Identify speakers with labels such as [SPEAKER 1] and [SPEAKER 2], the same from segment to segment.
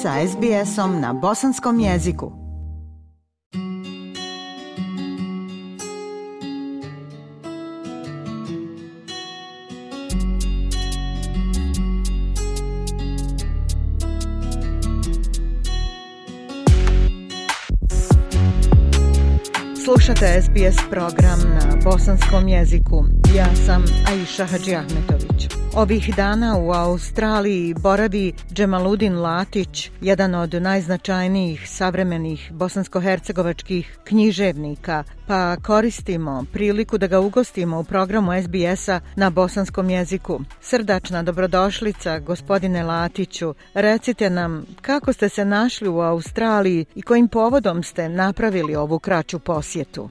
[SPEAKER 1] sa SBS-om na bosanskom jeziku. Slušate SBS program na bosanskom jeziku. Ja sam Aisha Hadži Ahmetović. Ovih dana u Australiji boravi Džemaludin Latić, jedan od najznačajnijih savremenih bosansko-hercegovačkih književnika, pa koristimo priliku da ga ugostimo u programu SBS-a na bosanskom jeziku. Srdačna dobrodošlica, gospodine Latiću. Recite nam kako ste se našli u Australiji i kojim povodom ste napravili ovu kraću posjetu?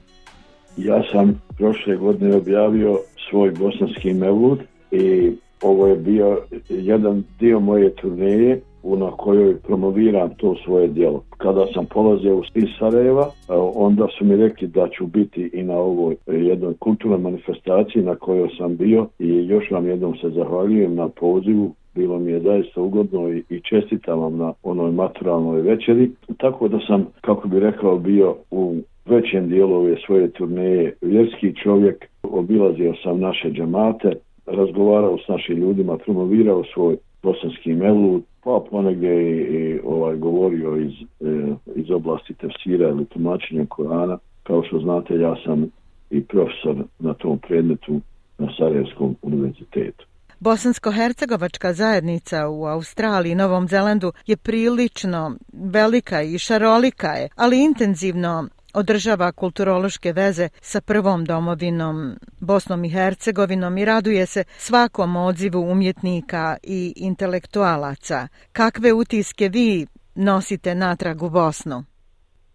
[SPEAKER 2] Ja sam prošle godine objavio svoj bosanski mevlud i ovo je bio jedan dio moje turneje na kojoj promoviram to svoje djelo. Kada sam polazio iz Sarajeva, e, onda su mi rekli da ću biti i na ovoj e, jednoj kulturnoj manifestaciji na kojoj sam bio i još vam jednom se zahvaljujem na pozivu bilo mi je zaista ugodno i, i čestitam vam na onoj maturalnoj večeri. Tako da sam, kako bi rekao, bio u većem dijelu ove svoje turneje vjerski čovjek, obilazio sam naše džemate, razgovarao s našim ljudima, promovirao svoj bosanski melut, pa ponegdje i, i ovaj, govorio iz, e, iz oblasti tefsira ili tumačenja Korana. Kao što znate, ja sam i profesor na tom predmetu na Sarajevskom univerzitetu.
[SPEAKER 1] Bosansko-hercegovačka zajednica u Australiji i Novom Zelandu je prilično velika i šarolika je, ali intenzivno održava kulturološke veze sa prvom domovinom Bosnom i Hercegovinom i raduje se svakom odzivu umjetnika i intelektualaca. Kakve utiske vi nosite natrag u Bosnu?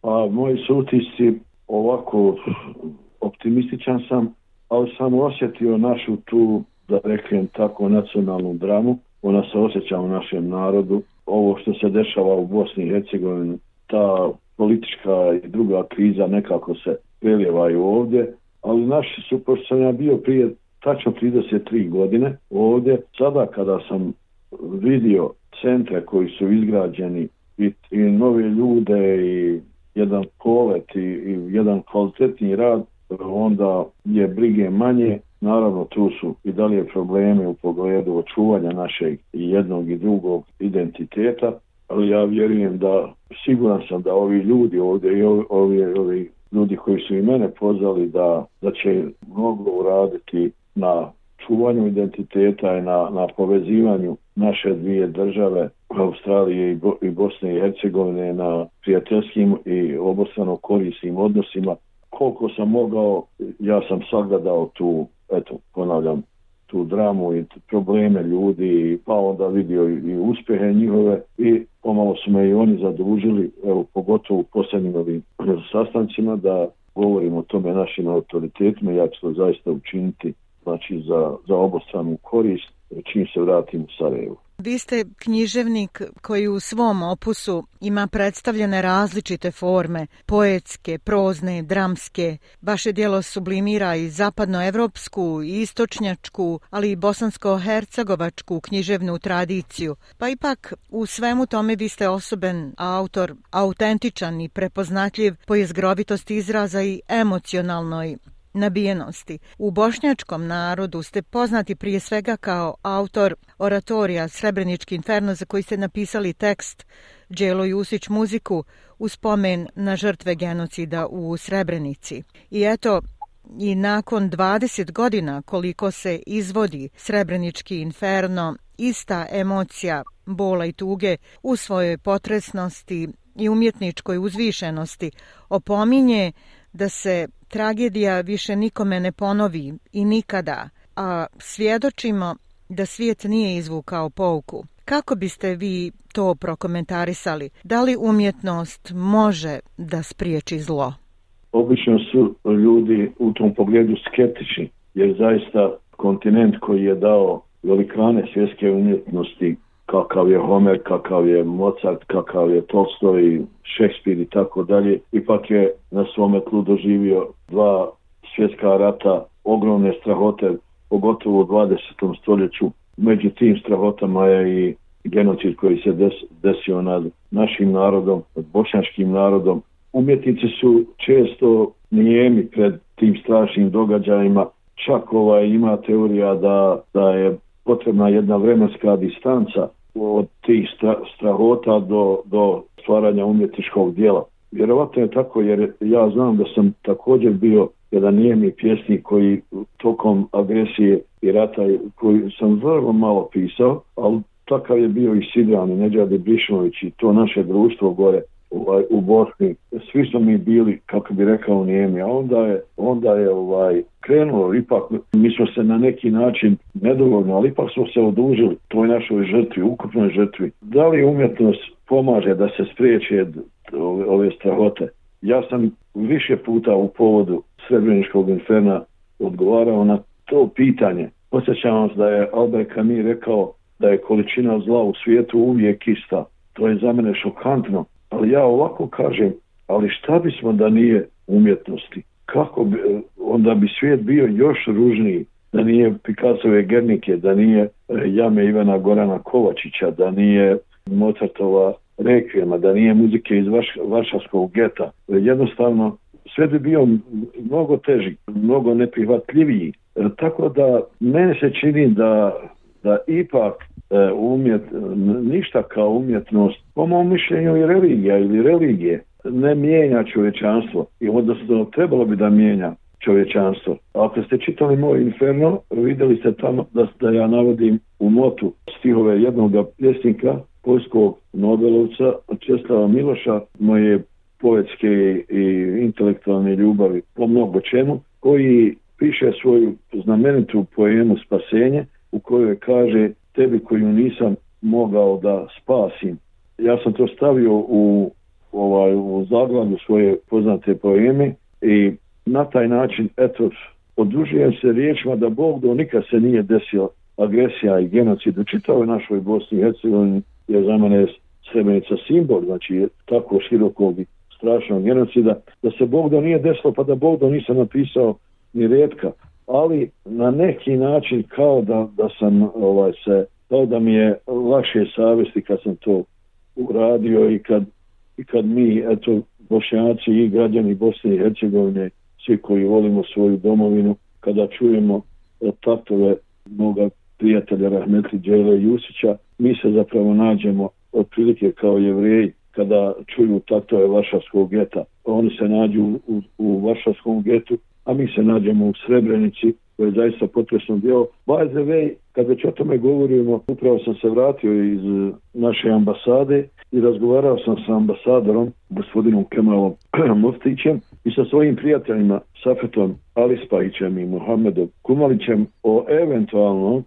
[SPEAKER 2] A, moji su utisci ovako optimističan sam, ali sam osjetio našu tu, da rekem tako, nacionalnu dramu. Ona se osjeća u našem narodu. Ovo što se dešava u Bosni i Hercegovini, ta politička i druga kriza nekako se prelijevaju ovdje, ali naši su, pošto sam ja bio prije tačno 33 godine ovdje, sada kada sam vidio centre koji su izgrađeni i, i nove ljude i jedan polet i, i jedan kvalitetni rad, onda je brige manje. Naravno, tu su i dalje probleme u pogledu očuvanja našeg i jednog i drugog identiteta, ali ja vjerujem da siguran sam da ovi ljudi ovdje i ovi, ovi, ovi ljudi koji su i mene pozvali da, da će mnogo uraditi na čuvanju identiteta i na, na povezivanju naše dvije države Australije i, Bo, i Bosne i Hercegovine na prijateljskim i obostrano korisnim odnosima. Koliko sam mogao, ja sam sagledao tu, eto, ponavljam, tu dramu i probleme ljudi, pa onda vidio i uspjehe njihove i pomalo su me i oni zadužili, evo, pogotovo u posljednjim ovim sastancima, da govorimo o tome našim autoritetima, ja ću to zaista učiniti znači za, za obostranu korist čim se vratim u Sarajevo.
[SPEAKER 1] Vi ste književnik koji u svom opusu ima predstavljene različite forme, poetske, prozne, dramske. Vaše dijelo sublimira i zapadnoevropsku, i istočnjačku, ali i bosansko-hercegovačku književnu tradiciju. Pa ipak u svemu tome vi ste osoben autor, autentičan i prepoznatljiv po izgrobitosti izraza i emocionalnoj nabijenosti. U bošnjačkom narodu ste poznati prije svega kao autor oratorija Srebrenički inferno za koji ste napisali tekst Đelo Jusić muziku u spomen na žrtve genocida u Srebrenici. I eto, i nakon 20 godina koliko se izvodi Srebrenički inferno, ista emocija bola i tuge u svojoj potresnosti i umjetničkoj uzvišenosti opominje da se tragedija više nikome ne ponovi i nikada, a svjedočimo da svijet nije izvukao pouku. Kako biste vi to prokomentarisali? Da li umjetnost može da spriječi zlo?
[SPEAKER 2] Obično su ljudi u tom pogledu skeptični, jer zaista kontinent koji je dao velikane svjetske umjetnosti kakav je Homer, kakav je Mozart, kakav je Tolstoj, Šekspir i tako dalje. Ipak je na svome tlu doživio dva svjetska rata, ogromne strahote, pogotovo u 20. stoljeću. Među tim strahotama je i genocid koji se des, desio nad našim narodom, nad bošnjačkim narodom. Umjetnici su često nijemi pred tim strašnim događajima. Čak ovaj ima teorija da, da je potrebna jedna vremenska distanca od tih strahota do, do stvaranja umjetničkog dijela. Vjerovatno je tako jer ja znam da sam također bio jedan nijemi pjesnik koji tokom agresije i rata koji sam vrlo malo pisao, ali takav je bio i Sidran i Neđade Brišnović i to naše društvo gore ovaj, u Bosni. Svi smo mi bili, kako bi rekao, nijemi, a onda je, onda je ovaj, krenulo, ipak mi smo se na neki način nedovoljno, ali ipak smo se odužili toj našoj žrtvi, ukupnoj žrtvi. Da li umjetnost pomaže da se spriječe ove, ove strahote? Ja sam više puta u povodu Srebreničkog inferna odgovarao na to pitanje. Posjećam vas da je Albert Camus rekao da je količina zla u svijetu uvijek ista. To je za mene šokantno. Ali ja ovako kažem, ali šta bismo da nije umjetnosti? Kako bi, e, onda bi svijet bio još ružniji da nije Picassove Gernike, da nije e, Jame Ivana Gorana Kovačića, da nije Mozartova Rekvijema, da nije muzike iz Vaš, Varšavskog geta. E, jednostavno, sve bi bio mnogo teži, mnogo neprihvatljiviji. Tako da mene se čini da, da ipak e, umjet, ništa kao umjetnost, po mom mišljenju i religija ili religije, ne mijenja čovječanstvo. I odnosno trebalo bi da mijenja čovječanstvo. Ako ste čitali moj inferno, videli ste tamo da, da ja navodim u motu stihove jednog pjesnika, poljskog Nobelovca, Česlava Miloša, moje poetske i intelektualne ljubavi po mnogo čemu, koji piše svoju znamenitu poemu Spasenje, u kojoj kaže tebi koju nisam mogao da spasim. Ja sam to stavio u, ovaj, u zaglavlju svoje poznate poeme i na taj način, eto, odužujem se riječima da Bog do nikad se nije desio agresija i genocid u čitavoj našoj Bosni i Hercegovini, je za mene Srebrenica simbol, znači tako širokog i strašnog genocida, da se Bog do nije desilo, pa da Bog do nisam napisao ni redka, ali na neki način kao da, da sam ovaj se, kao da mi je lakše savesti kad sam to uradio i kad, i kad mi, eto, bošnjaci i građani Bosne i Hercegovine, svi koji volimo svoju domovinu, kada čujemo tatove moga prijatelja Rahmetli Đele Jusića, mi se zapravo nađemo otprilike kao jevreji kada čuju tatove Varšavskog geta. Oni se nađu u, u Varšavskom getu, a mi se nađemo u Srebrenici, koje je zaista potresno djelo. By the way, kad već o tome govorimo, upravo sam se vratio iz eh, naše ambasade i razgovarao sam sa ambasadorom, gospodinom Kemalom Moftićem i sa svojim prijateljima Safetom Alispajićem i Mohamedom Kumalićem o eventualnom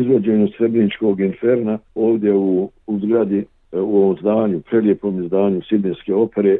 [SPEAKER 2] izvođenju Srebreničkog inferna ovdje u, u zgradi E, u ovom zdanju, prelijepom izdanju Sidnijske opere.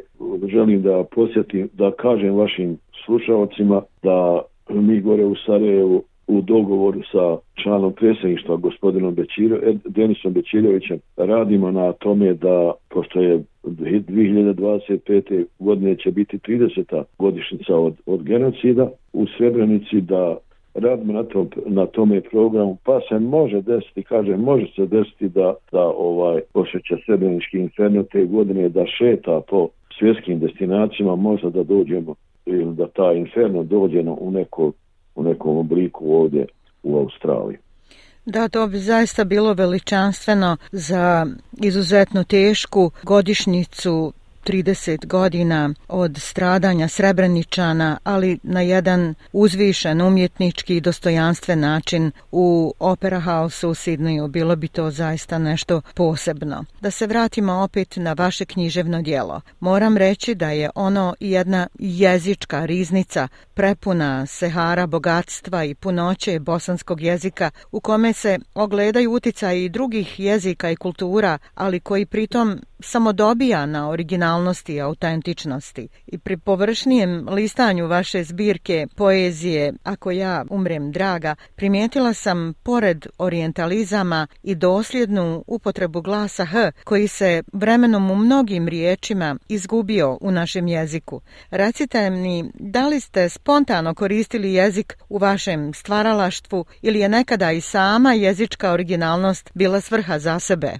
[SPEAKER 2] Želim da posjetim, da kažem vašim slušalcima da mi gore u Sarajevu u dogovoru sa članom predsjedništva gospodinom Bećiro, Denisom Bećirovićem radimo na tome da, pošto je 2025. godine će biti 30. godišnica od, od genocida u Srebrenici da radimo na, tom, na tome programu, pa se može desiti, kaže, može se desiti da, da ovaj posjeća Srebrenički inferno te godine da šeta po svjetskim destinacijama, možda da dođemo ili da ta inferno dođe u, neko, u nekom obliku ovdje u Australiji.
[SPEAKER 1] Da, to bi zaista bilo veličanstveno za izuzetno tešku godišnjicu 30 godina od stradanja Srebreničana, ali na jedan uzvišen umjetnički i dostojanstven način u Opera House u Sidneju bilo bi to zaista nešto posebno. Da se vratimo opet na vaše književno dijelo. Moram reći da je ono jedna jezička riznica prepuna sehara bogatstva i punoće bosanskog jezika u kome se ogledaju uticaji i drugih jezika i kultura, ali koji pritom samo dobija na original originalnosti i autentičnosti. I pri površnijem listanju vaše zbirke poezije Ako ja umrem draga, primijetila sam pored orientalizama i dosljednu upotrebu glasa H, koji se vremenom u mnogim riječima izgubio u našem jeziku. Recite mi, da li ste spontano koristili jezik u vašem stvaralaštvu ili je nekada i sama jezička originalnost bila svrha za sebe?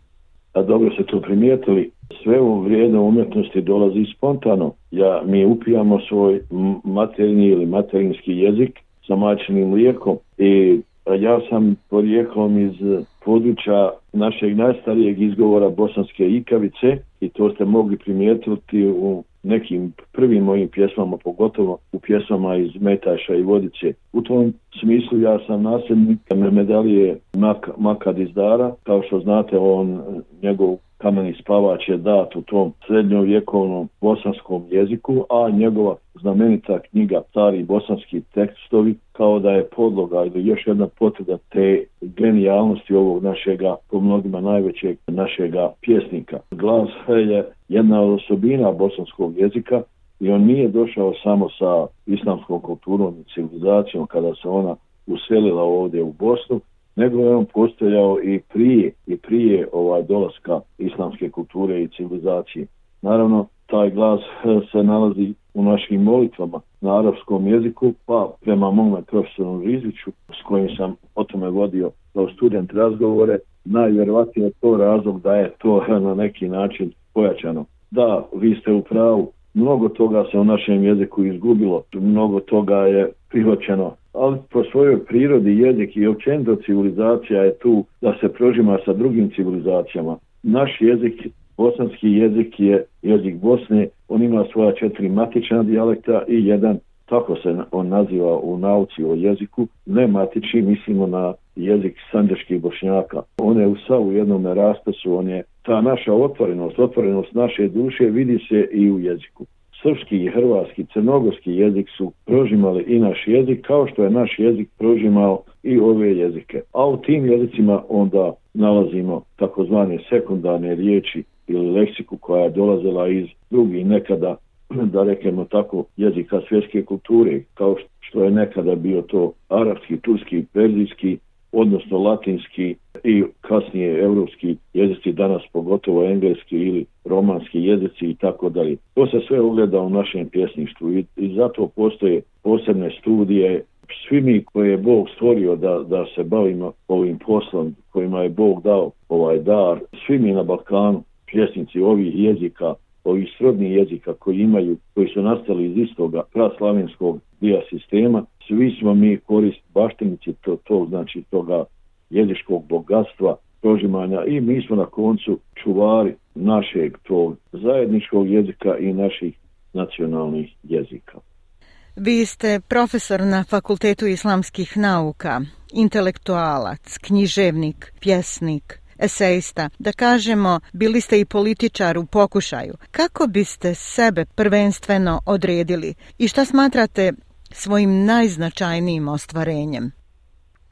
[SPEAKER 2] A dobro ste to primijetili. Sve u vrijedno umjetnosti dolazi spontano. Ja, mi upijamo svoj materijni ili materinski jezik sa mačnim lijekom i ja sam porijeklom iz područja našeg najstarijeg izgovora bosanske ikavice i to ste mogli primijetiti u nekim prvim mojim pjesmama, pogotovo u pjesmama iz Metaša i Vodice. U tom smislu ja sam nasljednik medalije Mak Makad iz Dara. Kao što znate, on, njegov kameni spavač je dat u tom srednjovjekovnom bosanskom jeziku, a njegova znamenita knjiga Stari bosanski tekstovi kao da je podloga ili još jedna potvrda te genijalnosti ovog našega, po mnogima najvećeg našega pjesnika. Glas je jedna od osobina bosanskog jezika i on nije došao samo sa islamskom kulturom i civilizacijom kada se ona uselila ovdje u Bosnu, nego je on postojao i prije i prije ovaj dolaska islamske kulture i civilizacije. Naravno, taj glas eh, se nalazi u našim molitvama na arapskom jeziku, pa prema mome profesoru Riziću, s kojim sam o tome vodio kao student razgovore, najvjerovatnije je to razlog da je to eh, na neki način pojačano. Da, vi ste u pravu, mnogo toga se u našem jeziku izgubilo, mnogo toga je prihvaćeno, ali po svojoj prirodi jezik i općenito civilizacija je tu da se prožima sa drugim civilizacijama. Naš jezik, bosanski jezik je jezik Bosne, on ima svoja četiri matična dijalekta i jedan, tako se on naziva u nauci o jeziku, ne matični, mislimo na jezik sanđaških bošnjaka. On je u savu jednom rastasu, on je ta naša otvorenost, otvorenost naše duše vidi se i u jeziku srpski i hrvatski, crnogorski jezik su prožimali i naš jezik, kao što je naš jezik prožimao i ove jezike. A u tim jezicima onda nalazimo takozvane sekundarne riječi ili leksiku koja je dolazila iz drugih nekada, da rekemo tako, jezika svjetske kulture, kao što je nekada bio to arapski, turski, perzijski, odnosno latinski i kasnije evropski jezici, danas pogotovo engleski ili romanski jezici i tako dalje. To se sve ugleda u našem pjesništvu i, i zato postoje posebne studije. Svi mi koje je Bog stvorio da, da se bavimo ovim poslom kojima je Bog dao ovaj dar, svi mi na Balkanu, pjesnici ovih jezika, ovih srodnih jezika koji imaju, koji su nastali iz istoga praslavenskog dija sistema, svi smo mi korist baštinici to, to znači toga jezičkog bogatstva, prožimanja i mi smo na koncu čuvari našeg tog zajedničkog jezika i naših nacionalnih jezika.
[SPEAKER 1] Vi ste profesor na Fakultetu islamskih nauka, intelektualac, književnik, pjesnik, esejista. Da kažemo, bili ste i političar u pokušaju. Kako biste sebe prvenstveno odredili i šta smatrate svojim najznačajnijim ostvarenjem?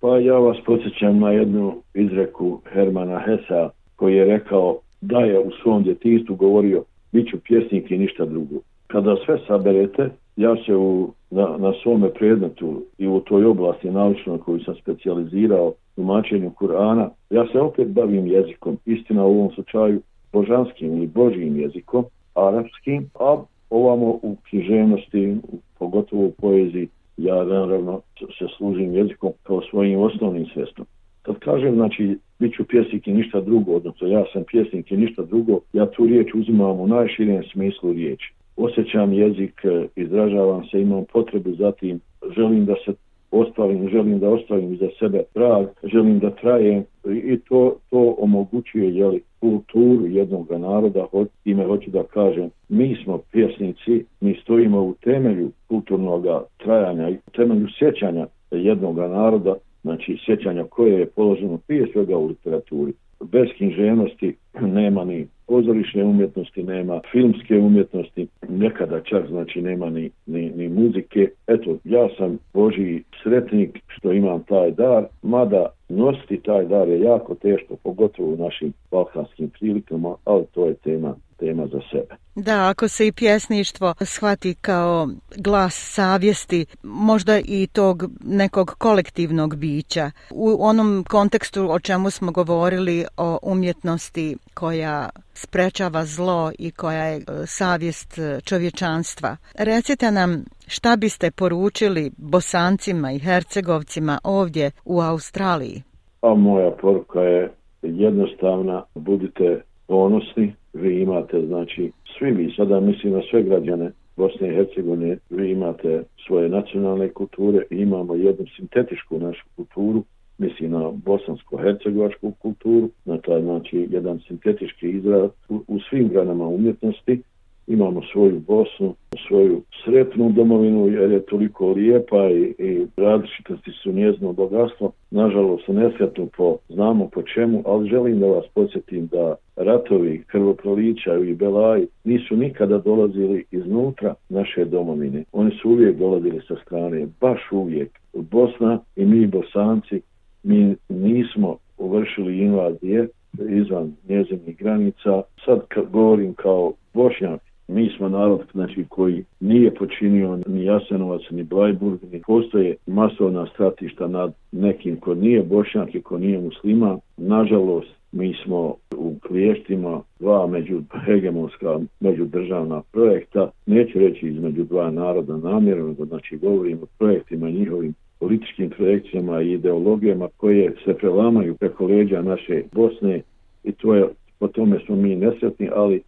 [SPEAKER 2] Pa ja vas podsjećam na jednu izreku Hermana Hesa koji je rekao da je u svom djetinstvu govorio bit ću pjesnik i ništa drugo. Kada sve saberete, ja se u, na, na svome predmetu i u toj oblasti naučno koju sam specializirao tumačenju Kur'ana, ja se opet bavim jezikom, istina u ovom slučaju božanskim ili božijim jezikom, arapskim, a ovamo u književnosti, pogotovo u poeziji, ja naravno se služim jezikom kao svojim osnovnim sredstvom. Kad kažem, znači, bit ću pjesnik i ništa drugo, odnosno ja sam pjesnik i ništa drugo, ja tu riječ uzimam u najširijem smislu riječi. Osjećam jezik, e, izražavam se, imam potrebu za tim, želim da se ostavim, želim da ostavim za sebe trag, želim da trajem i to, to omogućuje jeli, kulturu jednog naroda, ime hoću da kažem, mi smo pjesnici, mi stojimo u temelju kulturnog trajanja i u temelju sjećanja jednog naroda, znači sjećanja koje je položeno prije svega u literaturi. Bez književnosti nema ni pozorišne umjetnosti, nema filmske umjetnosti, nekada čak znači nema ni, ni, ni muzike. Eto, ja sam Boži sretnik što imam taj dar, mada nositi taj dar je jako teško, pogotovo u našim balkanskim prilikama, ali to je tema tema za sebe.
[SPEAKER 1] Da, ako se i pjesništvo shvati kao glas savjesti, možda i tog nekog kolektivnog bića, u onom kontekstu o čemu smo govorili o umjetnosti koja sprečava zlo i koja je e, savjest čovječanstva. Recite nam šta biste poručili bosancima i hercegovcima ovdje u Australiji?
[SPEAKER 2] A moja poruka je jednostavna, budite ponosni, vi imate, znači, svi mi, sada mislim na sve građane Bosne i Hercegovine, vi imate svoje nacionalne kulture imamo jednu sintetičku našu kulturu, mislim na bosansko-hercegovačku kulturu, na taj, znači, jedan sintetički izraz u, u svim granama umjetnosti, imamo svoju Bosnu, svoju sretnu domovinu jer je toliko lijepa i, i različitosti su njezno bogatstvo. Nažalost, nesretno po, znamo po čemu, ali želim da vas podsjetim da ratovi, krvoprolića i Belaji nisu nikada dolazili iznutra naše domovine. Oni su uvijek dolazili sa strane, baš uvijek. Bosna i mi bosanci, mi nismo uvršili invazije izvan njezinih granica. Sad kad govorim kao bošnjak, Mi smo narod znači, koji nije počinio ni Jasenovac, ni Blajburg, ni postoje masovna stratišta nad nekim ko nije bošnjak i ko nije muslima. Nažalost, mi smo u kliještima dva među hegemonska međudržavna projekta, neću reći između dva naroda namjerno, znači govorim o projektima njihovim političkim projekcijama i ideologijama koje se prelamaju preko leđa naše Bosne i to je, po tome smo mi nesretni, ali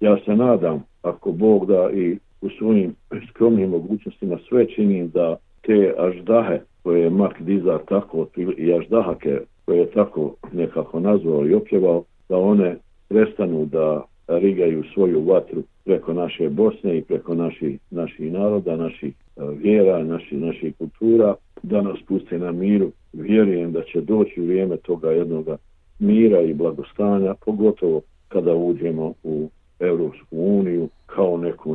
[SPEAKER 2] ja se nadam ako Bog da i u svojim skromnim mogućnostima sve činim da te aždahe koje je Mark Dizar tako i aždahake koje je tako nekako nazvao i opjevao da one prestanu da rigaju svoju vatru preko naše Bosne i preko naših naši naroda, naših e, vjera, naših naši kultura, da nas puste na miru. Vjerujem da će doći vrijeme toga jednog mira i blagostanja, pogotovo kada uđemo u Europsku uniju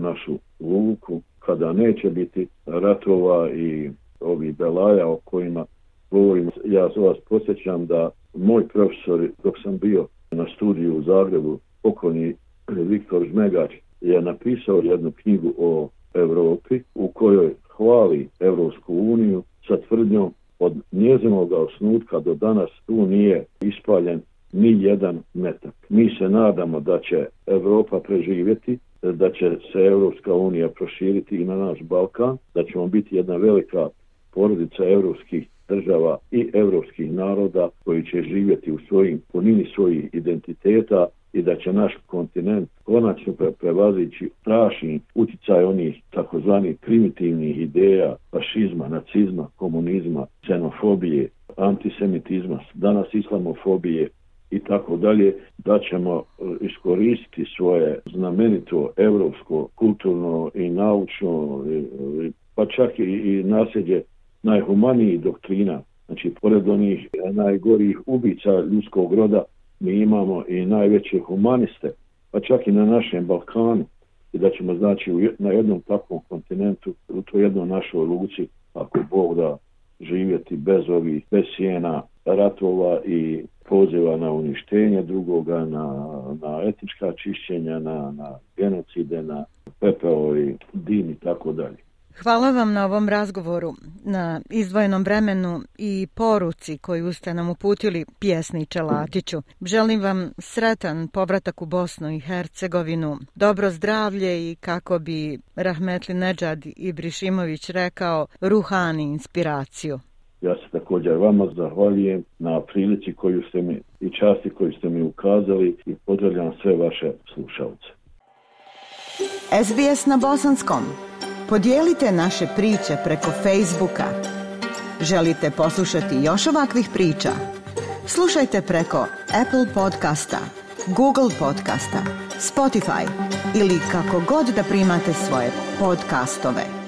[SPEAKER 2] našu luku, kada neće biti ratova i ovi belaja o kojima govorim. Ja vas posjećam da moj profesor, dok sam bio na studiju u Zagrebu, pokojni Viktor Žmegać, je napisao jednu knjigu o Evropi u kojoj hvali Evropsku uniju sa tvrdnjom od njezinog osnutka do danas tu nije ispaljen ni jedan metak. Mi se nadamo da će Evropa preživjeti, da će se Evropska unija proširiti i na naš Balkan, da ćemo biti jedna velika porodica evropskih država i evropskih naroda koji će živjeti u svojim punini svojih identiteta i da će naš kontinent konačno pre prevazići strašni uticaj onih takozvanih primitivnih ideja fašizma, nacizma, komunizma, xenofobije, antisemitizma, danas islamofobije, i tako dalje, da ćemo e, iskoristiti svoje znamenito evropsko, kulturno i naučno, e, e, pa čak i, i nasljeđe najhumanijih doktrina. Znači, pored onih najgorih ubica ljudskog roda, mi imamo i najveće humaniste, pa čak i na našem Balkanu, i da ćemo, znači, na jednom takvom kontinentu, u to jednoj našoj luci, ako Bog da živjeti bez ovih, bez sjena, ratova i poziva na uništenje drugoga, na, na etička čišćenja, na, na genocide, na pepeo i din i tako dalje.
[SPEAKER 1] Hvala vam na ovom razgovoru, na izdvojenom vremenu i poruci koju ste nam uputili pjesniče Latiću. Želim vam sretan povratak u Bosnu i Hercegovinu, dobro zdravlje i kako bi Rahmetli Nedžad i Brišimović rekao, ruhani inspiraciju.
[SPEAKER 2] Također vama zahvaljujem na prilici koju ste mi i časti koju ste mi ukazali i pozdravljam sve vaše slušalce.
[SPEAKER 1] SBS na Bosanskom. Podijelite naše priče preko Facebooka. Želite poslušati još ovakvih priča? Slušajte preko Apple podcasta, Google podcasta, Spotify ili kako god da primate svoje podcastove.